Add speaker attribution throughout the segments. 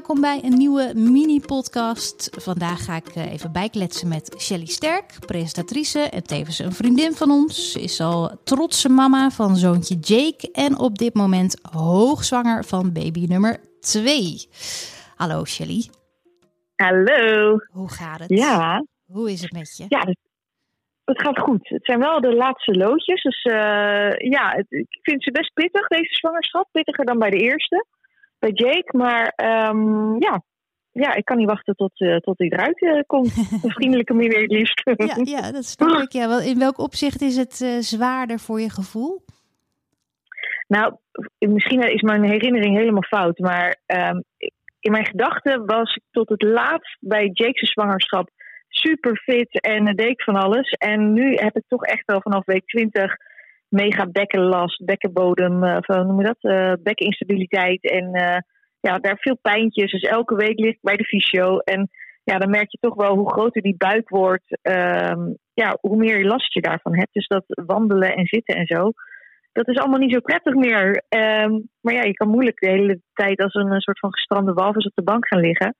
Speaker 1: Welkom bij een nieuwe mini-podcast. Vandaag ga ik eh, even bijkletsen met Shelly Sterk, presentatrice en tevens een vriendin van ons. Ze is al trotse mama van zoontje Jake en op dit moment hoogzwanger van baby nummer 2. Hallo Shelly.
Speaker 2: Hallo.
Speaker 1: Hoe gaat het?
Speaker 2: Ja.
Speaker 1: Hoe is het met je?
Speaker 2: Ja, het, het gaat goed. Het zijn wel de laatste loodjes. Dus uh, ja, het, ik vind ze best pittig, deze zwangerschap. Pittiger dan bij de eerste, bij Jake. Maar um, ja, ja, ik kan niet wachten tot, uh, tot hij eruit uh, komt. Een vriendelijke manier het liefst.
Speaker 1: ja, ja, dat snap ik. Ja. In welk opzicht is het zwaarder voor je gevoel?
Speaker 2: Nou, misschien is mijn herinnering helemaal fout. Maar um, in mijn gedachten was ik tot het laatst bij Jake's zwangerschap super fit en deed ik van alles. En nu heb ik toch echt wel vanaf week 20 mega bekkenlast, bekkenbodem, uh, hoe noem je dat? Uh, bekkeninstabiliteit. En ja, daar veel pijntjes. Dus elke week lig ik bij de fysio. En ja, dan merk je toch wel hoe groter die buik wordt, um, ja, hoe meer last je daarvan hebt. Dus dat wandelen en zitten en zo. Dat is allemaal niet zo prettig meer. Um, maar ja, je kan moeilijk de hele tijd als een soort van gestrande walvis op de bank gaan liggen.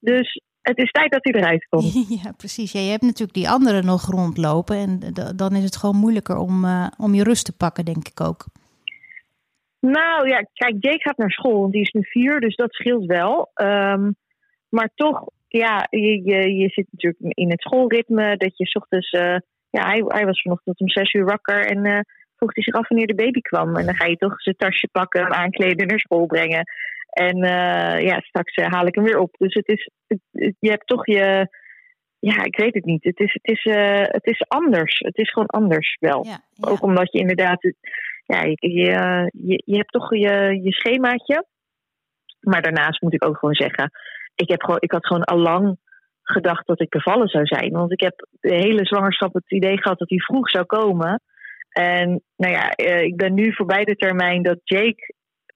Speaker 2: Dus het is tijd dat hij eruit komt.
Speaker 1: Ja, precies. Ja, je hebt natuurlijk die anderen nog rondlopen. En dan is het gewoon moeilijker om, uh, om je rust te pakken, denk ik ook.
Speaker 2: Nou ja, kijk, Jake gaat naar school, want die is nu vier, dus dat scheelt wel. Um, maar toch, ja, je, je, je zit natuurlijk in het schoolritme. Dat je ochtends, uh, ja, hij, hij was vanochtend om zes uur wakker en uh, vroeg hij zich af wanneer de baby kwam. En dan ga je toch zijn tasje pakken, hem aankleden, naar school brengen. En uh, ja, straks uh, haal ik hem weer op. Dus het is, het, het, je hebt toch je, ja, ik weet het niet. Het is, het is, uh, het is anders. Het is gewoon anders wel. Ja, ja. Ook omdat je inderdaad, ja, je, je, je, hebt toch je, je schemaatje. Maar daarnaast moet ik ook gewoon zeggen, ik, heb gewoon, ik had gewoon al lang gedacht dat ik bevallen zou zijn. Want ik heb de hele zwangerschap het idee gehad dat hij vroeg zou komen. En nou ja, ik ben nu voorbij de termijn dat Jake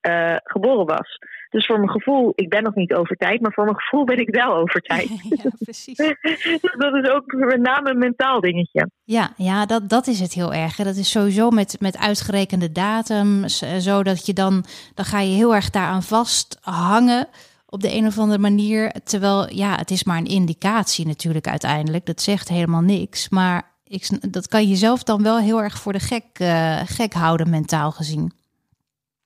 Speaker 2: uh, geboren was. Dus voor mijn gevoel, ik ben nog niet over tijd, maar voor mijn gevoel ben ik wel over tijd.
Speaker 1: ja, precies.
Speaker 2: dat is ook met name een mentaal dingetje.
Speaker 1: Ja, ja dat, dat is het heel erg. Dat is sowieso met, met uitgerekende datum, zodat je dan, dan ga je heel erg daaraan vasthangen op de een of andere manier. Terwijl, ja, het is maar een indicatie natuurlijk uiteindelijk. Dat zegt helemaal niks. Maar ik, dat kan je zelf dan wel heel erg voor de gek, uh, gek houden, mentaal gezien.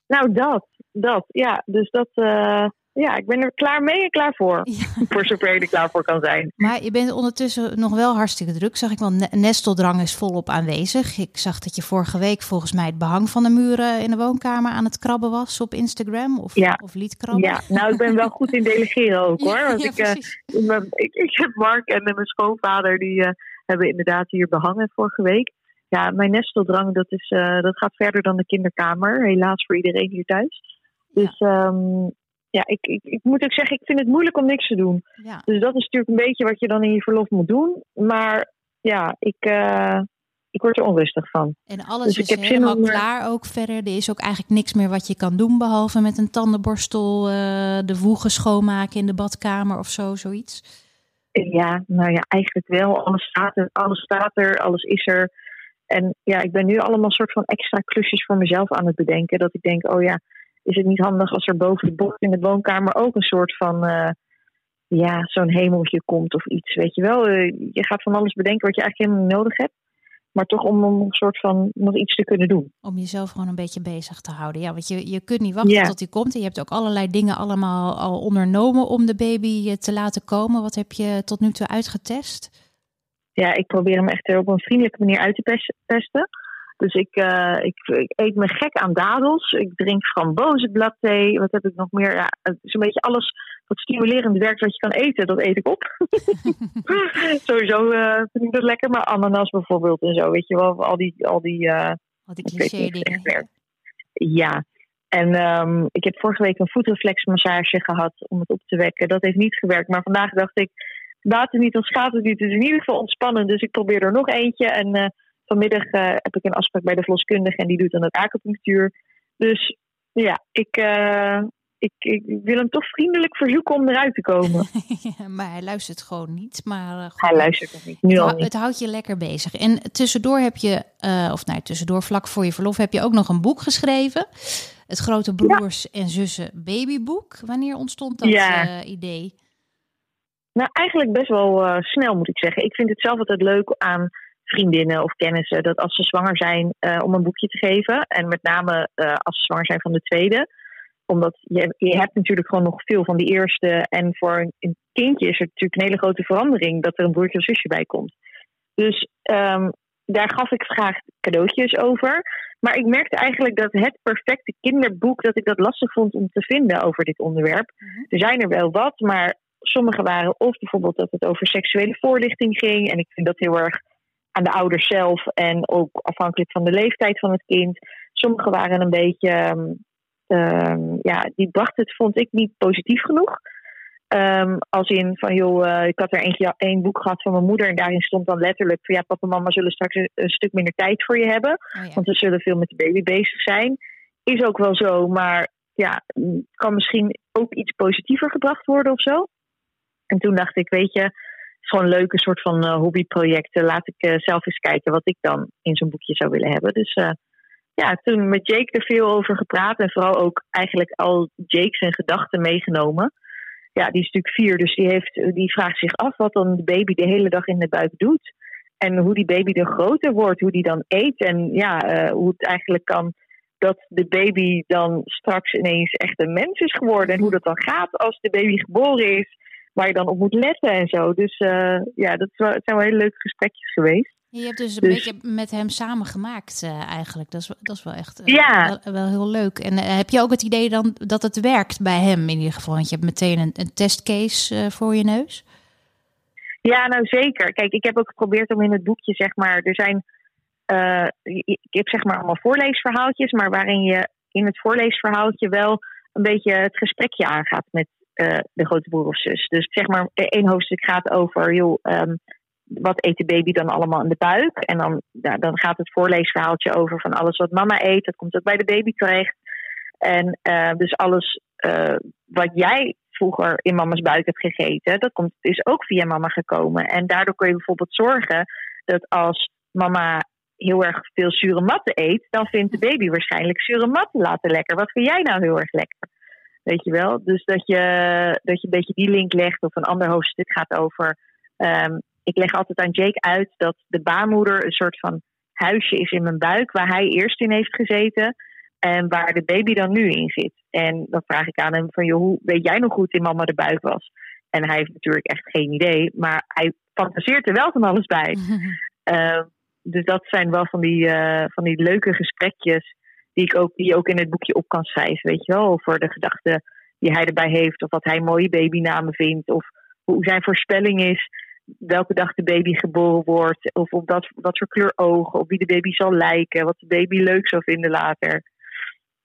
Speaker 2: Nou, dat, dat, ja. Dus dat, uh, ja, ik ben er klaar mee en klaar voor. Ja. Voor zover je er klaar voor kan zijn.
Speaker 1: Maar je bent ondertussen nog wel hartstikke druk, zag ik wel. Nesteldrang is volop aanwezig. Ik zag dat je vorige week volgens mij het behang van de muren in de woonkamer aan het krabben was op Instagram. Of,
Speaker 2: ja.
Speaker 1: of liet krabben.
Speaker 2: Ja, nou, ik ben wel goed in delegeren ook hoor. Want
Speaker 1: ja,
Speaker 2: ik, uh, ik, ik, heb Mark en mijn schoonvader, die uh, hebben inderdaad hier behangen vorige week ja, mijn nesteldrang dat, is, dat gaat verder dan de kinderkamer. Helaas voor iedereen hier thuis. Dus ja, um, ja ik, ik, ik, moet ook zeggen, ik vind het moeilijk om niks te doen.
Speaker 1: Ja.
Speaker 2: Dus dat is natuurlijk een beetje wat je dan in je verlof moet doen. Maar ja, ik, uh, ik word er onrustig van.
Speaker 1: En alles dus is helemaal om... klaar ook verder. Er is ook eigenlijk niks meer wat je kan doen... behalve met een tandenborstel uh, de woegen schoonmaken in de badkamer of zo, zoiets.
Speaker 2: Ja, nou ja, eigenlijk wel. Alles staat er, alles, staat er, alles is er. En ja, ik ben nu allemaal soort van extra klusjes voor mezelf aan het bedenken. Dat ik denk, oh ja, is het niet handig als er boven de bocht in de woonkamer ook een soort van, uh, ja, zo'n hemeltje komt of iets, weet je wel. Uh, je gaat van alles bedenken wat je eigenlijk helemaal niet nodig hebt. Maar toch om, om een soort van nog iets te kunnen doen.
Speaker 1: Om jezelf gewoon een beetje bezig te houden. Ja, want je, je kunt niet wachten ja. tot hij komt. En je hebt ook allerlei dingen allemaal al ondernomen om de baby te laten komen. Wat heb je tot nu toe uitgetest?
Speaker 2: ja, ik probeer hem echt op een vriendelijke manier uit te pesten. Dus ik, uh, ik, ik, eet me gek aan dadels. Ik drink frambozenbladthee. Wat heb ik nog meer? Ja, het is een beetje alles wat stimulerend werkt wat je kan eten. Dat eet ik op. Sowieso uh, vind ik dat lekker. Maar ananas bijvoorbeeld en zo. Weet je wel, al die... Al die, uh,
Speaker 1: al die cliché dingen.
Speaker 2: Ja. En um, ik heb vorige week een voetreflexmassage gehad om het op te wekken. Dat heeft niet gewerkt. Maar vandaag dacht ik baat het niet, dan schaadt het niet. Het is in ieder geval ontspannen. Dus ik probeer er nog eentje. En vanmiddag uh, heb ik een afspraak bij de verloskundige en die doet dan het acupunctuur. Dus ja, ik, uh, ik, ik, wil hem toch vriendelijk verzoeken om eruit te komen.
Speaker 1: ja, maar hij luistert gewoon niet. Maar,
Speaker 2: gewoon, hij luistert nog niet. Nu
Speaker 1: het,
Speaker 2: al niet.
Speaker 1: het houdt je lekker bezig. En tussendoor heb je, of nou, tussendoor vlak voor je verlof, heb je ook nog een boek geschreven. Het grote broers en zussen babyboek. Wanneer ontstond dat
Speaker 2: Ja.
Speaker 1: eh, idee?
Speaker 2: Nou, eigenlijk best wel eh, snel moet ik zeggen. Ik vind het zelf altijd leuk aan vriendinnen of kennissen dat als ze zwanger zijn eh, om een boekje te geven. En met name eh, als ze zwanger zijn van de tweede. Omdat je, je hebt natuurlijk gewoon nog veel van die eerste. En voor een, kindje is er natuurlijk een hele grote verandering dat er een broertje of zusje bij komt. Dus ehm, daar gaf ik graag cadeautjes over. Maar ik merkte eigenlijk dat het perfecte kinderboek, dat ik dat lastig vond om te vinden over dit onderwerp.
Speaker 1: Mhm.
Speaker 2: Er zijn er wel wat, maar sommige waren of bijvoorbeeld dat het over seksuele voorlichting ging. En ik vind dat heel erg aan de ouders zelf en ook afhankelijk van de leeftijd van het kind. Sommige waren een beetje, ehm, ehm, ja, die brachten het, vond ik, niet positief genoeg. Ehm, als in van, joh, eh, ik had er eentje, één boek gehad van mijn moeder en daarin stond dan letterlijk van, ja, papa en mama zullen straks een, een stuk minder tijd voor je hebben.
Speaker 1: Oh, ja.
Speaker 2: Want we zullen veel met de baby bezig zijn. Is ook wel zo, maar ja, kan misschien ook iets positiever gebracht worden of zo. En toen dacht ik, weet je, gewoon leuke soort van eh, hobbyproject. Laat ik eh, zelf eens kijken wat ik dan in zo'n boekje zou willen hebben. Dus eh, ja, toen met Jake er veel over gepraat en vooral ook eigenlijk al Jake zijn gedachten meegenomen. Ja, die is natuurlijk vier, dus die, heeft, die vraagt zich af wat dan de baby de hele dag in de buik doet. En hoe die baby dan groter wordt, hoe die dan eet. En ja, hoe het eigenlijk kan dat de baby dan straks ineens echt een mens is geworden. En hoe dat dan gaat als de baby geboren is. Waar je dan op moet letten en zo. Dus eh, ja, dat wel, het zijn wel hele leuke gesprekjes geweest.
Speaker 1: Je hebt dus een
Speaker 2: Dus-
Speaker 1: beetje met hem samen gemaakt eh, eigenlijk. Dat is, wel- dat is wel echt eh,
Speaker 2: Ja.
Speaker 1: wel, wel heel leuk. En heb je ook het idee dan dat het werkt bij hem in ieder geval? Want je hebt meteen een, een testcase voor je neus.
Speaker 2: Ja, nou zeker. Kijk, ik heb ook geprobeerd om in het boekje, zeg maar, er zijn, ik heb zeg maar allemaal voorleesverhaaltjes, maar waarin je in het voorleesverhaaltje wel een beetje het gesprekje aangaat met de grote broer of zus. Dus zeg maar, één hoofdstuk gaat over, joh, ehm, wat eet de baby dan allemaal in de buik? En dan, ja, dan gaat het voorleesverhaaltje over van alles wat mama eet, dat komt ook bij de baby terecht. En eh, dus alles eh, wat jij vroeger in mama's buik hebt gegeten, dat komt, is ook via mama gekomen. En daardoor kun je bijvoorbeeld zorgen dat als mama heel erg veel zure matten eet, dan vindt de baby waarschijnlijk zure matten later lekker. Wat vind jij nou heel erg lekker? Weet je wel? Dus dat je, dat je een beetje die link legt of een ander hoofdstuk gaat over. ehm, ik leg altijd aan Jake uit dat de baarmoeder een soort van huisje is in mijn buik waar hij eerst in heeft gezeten. En waar de baby dan nu in zit. En dan vraag ik aan hem van, joh, hoe weet jij nog goed in mama de buik was? En hij heeft natuurlijk echt geen idee, maar hij fantaseert er wel van alles bij. Uh, dus dat zijn wel van die, uh, van die leuke gesprekjes die ik ook, die je ook in het boekje op kan schrijven, weet je wel? Over de gedachten die hij erbij heeft, of wat hij mooie babynamen vindt, of hoe zijn voorspelling is, welke dag de baby geboren wordt, of op dat, wat voor kleur ogen, op wie de baby zal lijken, wat de baby leuk zou vinden later.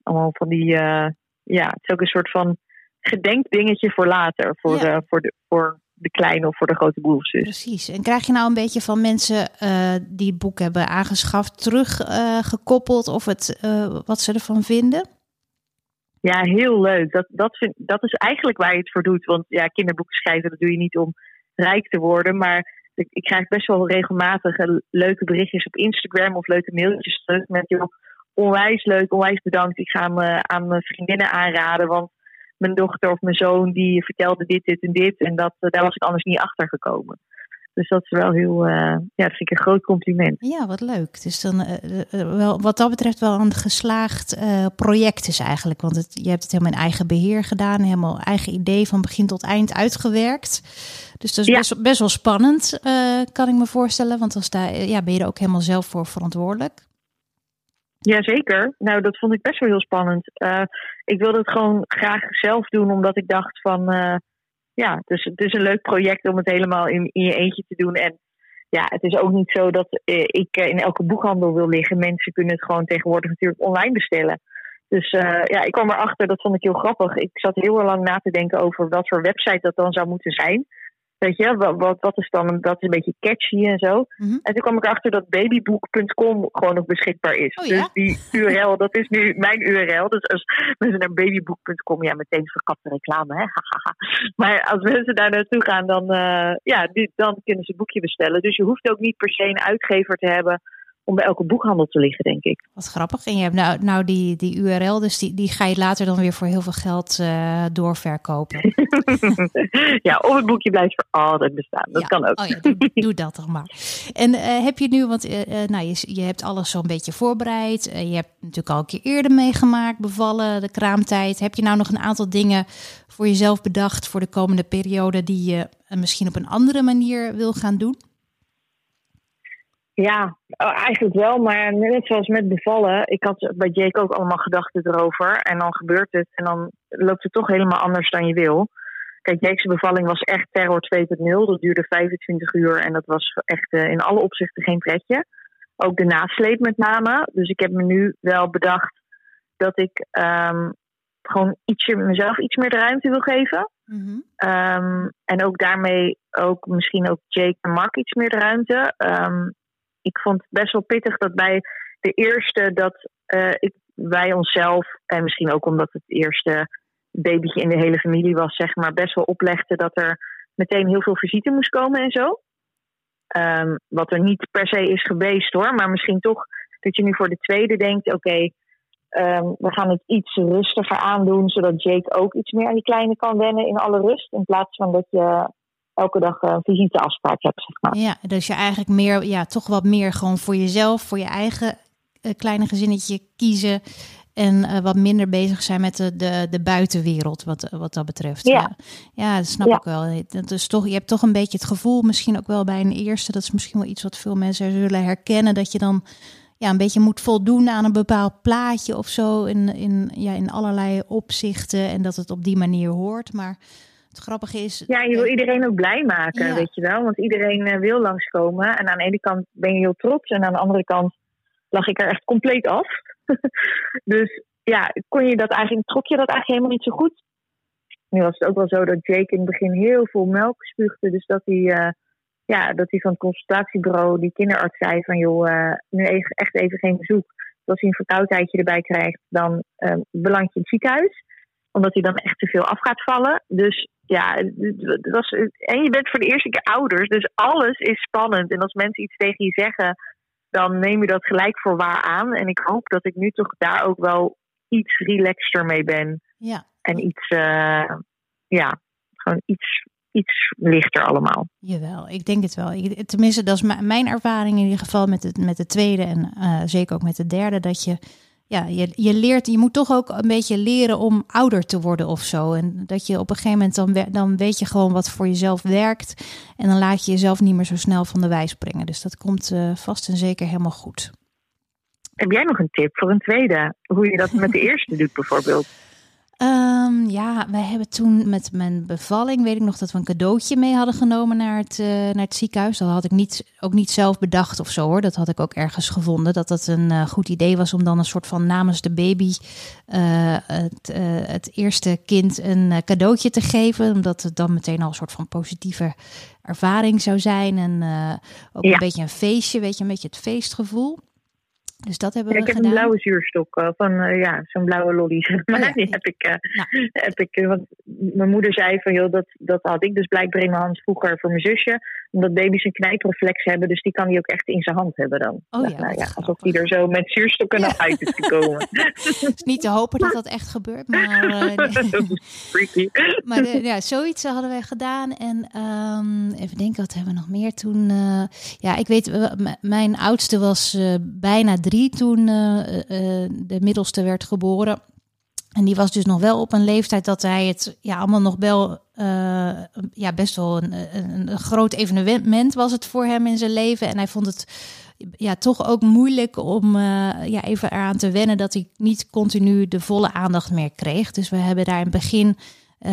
Speaker 2: Allemaal van die, uh, ja, het is ook een soort van gedenkdingetje voor later, voor, ja. uh, voor, de, voor de kleine of voor de grote broer of zus.
Speaker 1: Precies. En krijg je nou een beetje van mensen uh, die het boek hebben aangeschaft terug uh, gekoppeld of het, uh, wat ze ervan vinden?
Speaker 2: Ja, heel leuk. Dat, dat, vind, dat is eigenlijk waar je het voor doet. Want ja, kinderboeken schrijven, dat doe je niet om rijk te worden. Maar ik, ik krijg best wel regelmatig leuke berichtjes op Instagram of leuke mailtjes terug met joh, onwijs leuk, onwijs bedankt. Ik ga hem aan mijn vriendinnen aanraden, want mijn dochter of mijn zoon die vertelde dit, dit en dit. En dat, daar was ik anders niet achter gekomen. Dus dat is wel heel, uh, ja, dat vind ik een groot compliment.
Speaker 1: Ja, wat leuk. Dus dan uh, wel, wat dat betreft wel een geslaagd uh, project is eigenlijk. Want het, je hebt het helemaal in eigen beheer gedaan, helemaal eigen idee van begin tot eind uitgewerkt. Dus dat is ja. best, best wel spannend, kan ik me voorstellen. Want dan sta, ja, ben je er ook helemaal zelf voor verantwoordelijk.
Speaker 2: Jazeker. Nou, dat vond ik best wel heel spannend. Uh, ik wilde het gewoon graag zelf doen, omdat ik dacht van... Uh, ja, is, het is een leuk project om het helemaal in, in je eentje te doen. En ja, het is ook niet zo dat uh, ik in elke boekhandel wil liggen. Mensen kunnen het gewoon tegenwoordig natuurlijk online bestellen. Dus ja, ik kwam erachter, dat vond ik heel grappig. Ik zat heel lang na te denken over wat voor website dat dan zou moeten zijn. Weet je, wat, wat, wat is dan dat is een beetje catchy en zo. Mm-hmm. En toen kwam ik achter dat babyboek.com gewoon nog beschikbaar is.
Speaker 1: Oh, ja?
Speaker 2: Dus die URL, dat is nu mijn URL. Dus als mensen naar babyboek.com, ja, meteen verkapte reclame, hè. maar als mensen daar naartoe gaan, dan, uh, ja, die, dan kunnen ze het boekje bestellen. Dus je hoeft ook niet per se een uitgever te hebben om bij elke boekhandel te liggen, denk ik.
Speaker 1: Wat grappig. En je hebt nou, nou die, die URL, dus die, die ga je later dan weer voor heel veel geld uh, doorverkopen.
Speaker 2: ja, of het boekje blijft voor altijd bestaan. Dat kan ook.
Speaker 1: Oh ja, doe, doe, dat toch maar. En uh, heb je nu, want uh, nou, je, je hebt alles zo'n beetje voorbereid. je hebt natuurlijk al een keer eerder meegemaakt, bevallen, de kraamtijd. Heb je nou nog een aantal dingen voor jezelf bedacht voor de komende periode die je misschien op een andere manier wil gaan doen?
Speaker 2: Ja, oh, eigenlijk wel, maar net zoals met bevallen. Ik had bij Jake ook allemaal gedachten erover. En dan gebeurt het en dan loopt het toch helemaal anders dan je wil. Kijk, Jake's bevalling was echt terror 2.0. Dat duurde 25 uur en dat was echt uh, in alle opzichten geen pretje. Ook de nasleep met name. Dus ik heb me nu wel bedacht dat ik um, gewoon ietsje, mezelf iets meer de ruimte wil geven. Mm -hmm. um, en ook daarmee ook misschien ook Jake en Mark iets meer de ruimte. Um, ik vond het best wel pittig dat bij de eerste dat uh, ik wij onszelf, en misschien ook omdat het eerste babytje in de hele familie was, zeg maar, best wel oplegde dat er meteen heel veel visite moest komen en zo. Um, wat er niet per se is geweest hoor, maar misschien toch dat je nu voor de tweede denkt: oké, um, we gaan het iets rustiger aandoen, zodat Jake ook iets meer aan die kleine kan wennen in alle rust. In plaats van dat je elke dag een visiteafspraak hebt, zeg maar.
Speaker 1: Ja, dus je eigenlijk meer, ja, toch wat meer gewoon voor jezelf, voor je eigen uh, kleine gezinnetje kiezen. En uh, wat minder bezig zijn met de, de, de buitenwereld, wat, wat dat betreft. Ja, ja dat snap ja. ik wel. Dat is toch, je hebt toch een beetje het gevoel, misschien ook wel bij een eerste, dat is misschien wel iets wat veel mensen zullen herkennen, dat je dan ja, een beetje moet voldoen aan een bepaald plaatje of zo, in, in, ja, in allerlei opzichten. En dat het op die manier hoort. Maar het grappige is.
Speaker 2: Ja, je wil iedereen ook blij maken, ja. weet je wel. Want iedereen uh, wil langskomen. En aan de ene kant ben je heel trots. En aan de andere kant lag ik er echt compleet af. dus ja, kon je dat eigenlijk, trok je dat eigenlijk helemaal niet zo goed. Nu was het ook wel zo dat Jake in het begin heel veel melk spuugde. Dus dat hij, uh, ja, dat hij van het consultatiebureau, die kinderarts, zei van joh, uh, nu echt even geen bezoek. Als hij een verkoudheidje erbij krijgt, dan beland je in het ziekenhuis omdat hij dan echt te veel af gaat vallen. Dus ja, dat was, en je bent voor de eerste keer ouders, dus alles is spannend. En als mensen iets tegen je zeggen, dan neem je dat gelijk voor waar aan. En ik hoop dat ik nu toch daar ook wel iets relaxter mee ben.
Speaker 1: Ja.
Speaker 2: En iets, uh, ja, gewoon iets, iets lichter allemaal.
Speaker 1: Jawel, ik denk het wel. Ik, tenminste, dat is mijn ervaring in ieder geval met, het, met de tweede en uh, zeker ook met de derde, dat je ja, je, je leert, je moet toch ook een beetje leren om ouder te worden of zo. En dat je op een gegeven moment dan, dan weet je gewoon wat voor jezelf werkt. En dan laat je jezelf niet meer zo snel van de wijs springen. Dus dat komt uh, vast en zeker helemaal goed.
Speaker 2: Heb jij nog een tip voor een tweede? Hoe je dat met de eerste doet bijvoorbeeld?
Speaker 1: Ja, wij hebben toen met mijn bevalling, weet ik nog dat we een cadeautje mee hadden genomen naar het, uh, naar het ziekenhuis. Dat had ik niet, ook niet zelf bedacht of zo hoor. Dat had ik ook ergens gevonden. Dat dat een uh, goed idee was om dan een soort van namens de baby uh, het, het, eerste kind een cadeautje te geven. Omdat het dan meteen al een soort van positieve ervaring zou zijn. En ook ja. een beetje een feestje, weet je, een beetje het feestgevoel. Dus dat hebben
Speaker 2: ja,
Speaker 1: we
Speaker 2: ik
Speaker 1: gedaan.
Speaker 2: heb een blauwe zuurstok uh, van uh, ja, zo'n blauwe lolly. Maar oh, ja. die heb ik, uh, nou. heb ik want mijn moeder zei van joh, dat, dat had ik dus blijkbaar in mijn hand vroeger voor mijn zusje. Omdat baby's een knijpreflex hebben, dus die kan die ook echt in zijn hand hebben dan.
Speaker 1: Oh, ja,
Speaker 2: nou, ja, alsof die er zo met zuurstokken naar uit is gekomen.
Speaker 1: Het is niet te hopen dat dat echt gebeurt, maar...
Speaker 2: freaky.
Speaker 1: maar ja, zoiets hadden wij gedaan. En um, even denken, wat hebben we nog meer toen? ja, ik weet, mijn oudste was bijna drie toen uh, uh, de middelste werd geboren. En die was dus nog wel op een leeftijd dat hij het ja, allemaal nog wel ja, best wel een, een, een, groot evenement was het voor hem in zijn leven. En hij vond het ja, toch ook moeilijk om ja, even eraan te wennen dat hij niet continu de volle aandacht meer kreeg. Dus we hebben daar in het begin uh,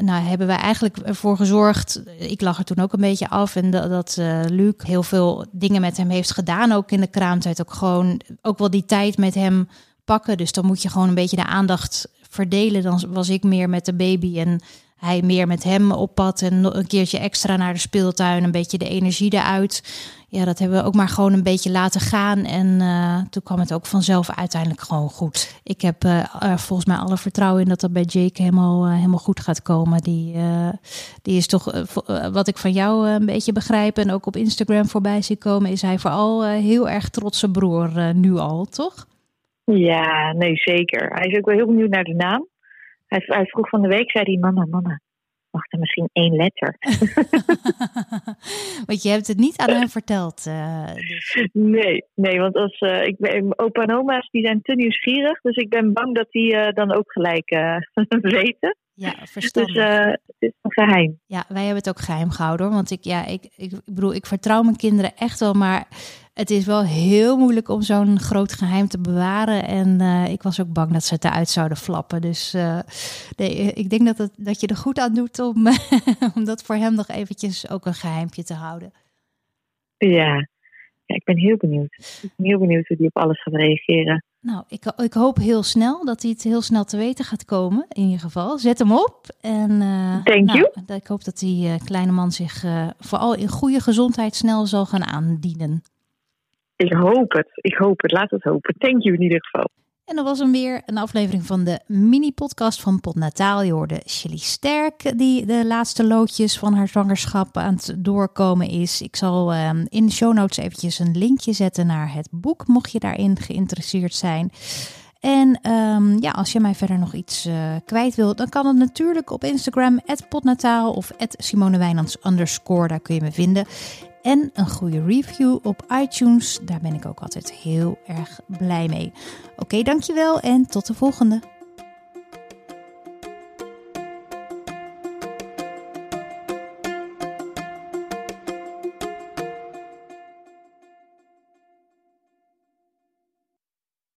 Speaker 1: nou, hebben we eigenlijk ervoor gezorgd. Ik lag er toen ook een beetje af. En dat, dat uh, Luc heel veel dingen met hem heeft gedaan. Ook in de kraamtijd. Ook gewoon ook wel die tijd met hem pakken. Dus dan moet je gewoon een beetje de aandacht verdelen. Dan was ik meer met de baby. En hij meer met hem op pad en een keertje extra naar de speeltuin, een beetje de energie eruit. Ja, dat hebben we ook maar gewoon een beetje laten gaan. En uh, toen kwam het ook vanzelf uiteindelijk gewoon goed. Ik heb uh, volgens mij alle vertrouwen in dat dat bij Jake helemaal, helemaal goed gaat komen. Die, die is toch, wat ik van jou een beetje begrijp en ook op Instagram voorbij zie komen, is hij vooral heel erg trotse broer nu al, toch?
Speaker 2: Ja, nee, zeker. Hij is ook wel heel benieuwd naar de naam. Hij, hij vroeg van de week, zei hij, mama, mama, mag er misschien één letter?
Speaker 1: want je hebt het niet aan hem verteld. Uh, dus.
Speaker 2: Nee, nee, want als, uh, ik ben, opa en oma's die zijn te nieuwsgierig. Dus ik ben bang dat die uh, dan ook gelijk weten.
Speaker 1: Ja, verstandig.
Speaker 2: Dus het is een geheim.
Speaker 1: Ja, wij hebben het ook geheim gehouden hoor. Want ik, ja, ik, ik, ik bedoel, ik vertrouw mijn kinderen echt wel. Maar het is wel heel moeilijk om zo'n groot geheim te bewaren. En uh, ik was ook bang dat ze het eruit zouden flappen. Dus uh, nee, ik denk dat, het, dat je er goed aan doet om, om dat voor hem nog eventjes ook een geheimpje te houden.
Speaker 2: Ja, ja, ik ben heel benieuwd. Ik ben heel benieuwd hoe hij op alles gaat reageren.
Speaker 1: Nou, ik, ik hoop heel snel dat hij het heel snel te weten gaat komen. In ieder geval, zet hem op. En, uh,
Speaker 2: Thank
Speaker 1: nou,
Speaker 2: you.
Speaker 1: Ik hoop dat die uh, kleine man zich uh, vooral in goede gezondheid snel zal gaan aandienen.
Speaker 2: Ik hoop het. Ik hoop het. Laat het hopen. Thank you in ieder geval.
Speaker 1: En dat was hem weer een aflevering van de mini-podcast van Potnataal. Je hoorde Shelly Sterk, die de laatste loodjes van haar zwangerschap aan het doorkomen is. Ik zal uh, in de show notes eventjes een linkje zetten naar het boek, mocht je daarin geïnteresseerd zijn. En um, ja, als je mij verder nog iets uh, kwijt wilt, dan kan het natuurlijk op Instagram, potnataal of Simone underscore. Daar kun je me vinden en een goede review op iTunes. Daar ben ik ook altijd heel erg blij mee. Oké, dankjewel en tot de volgende.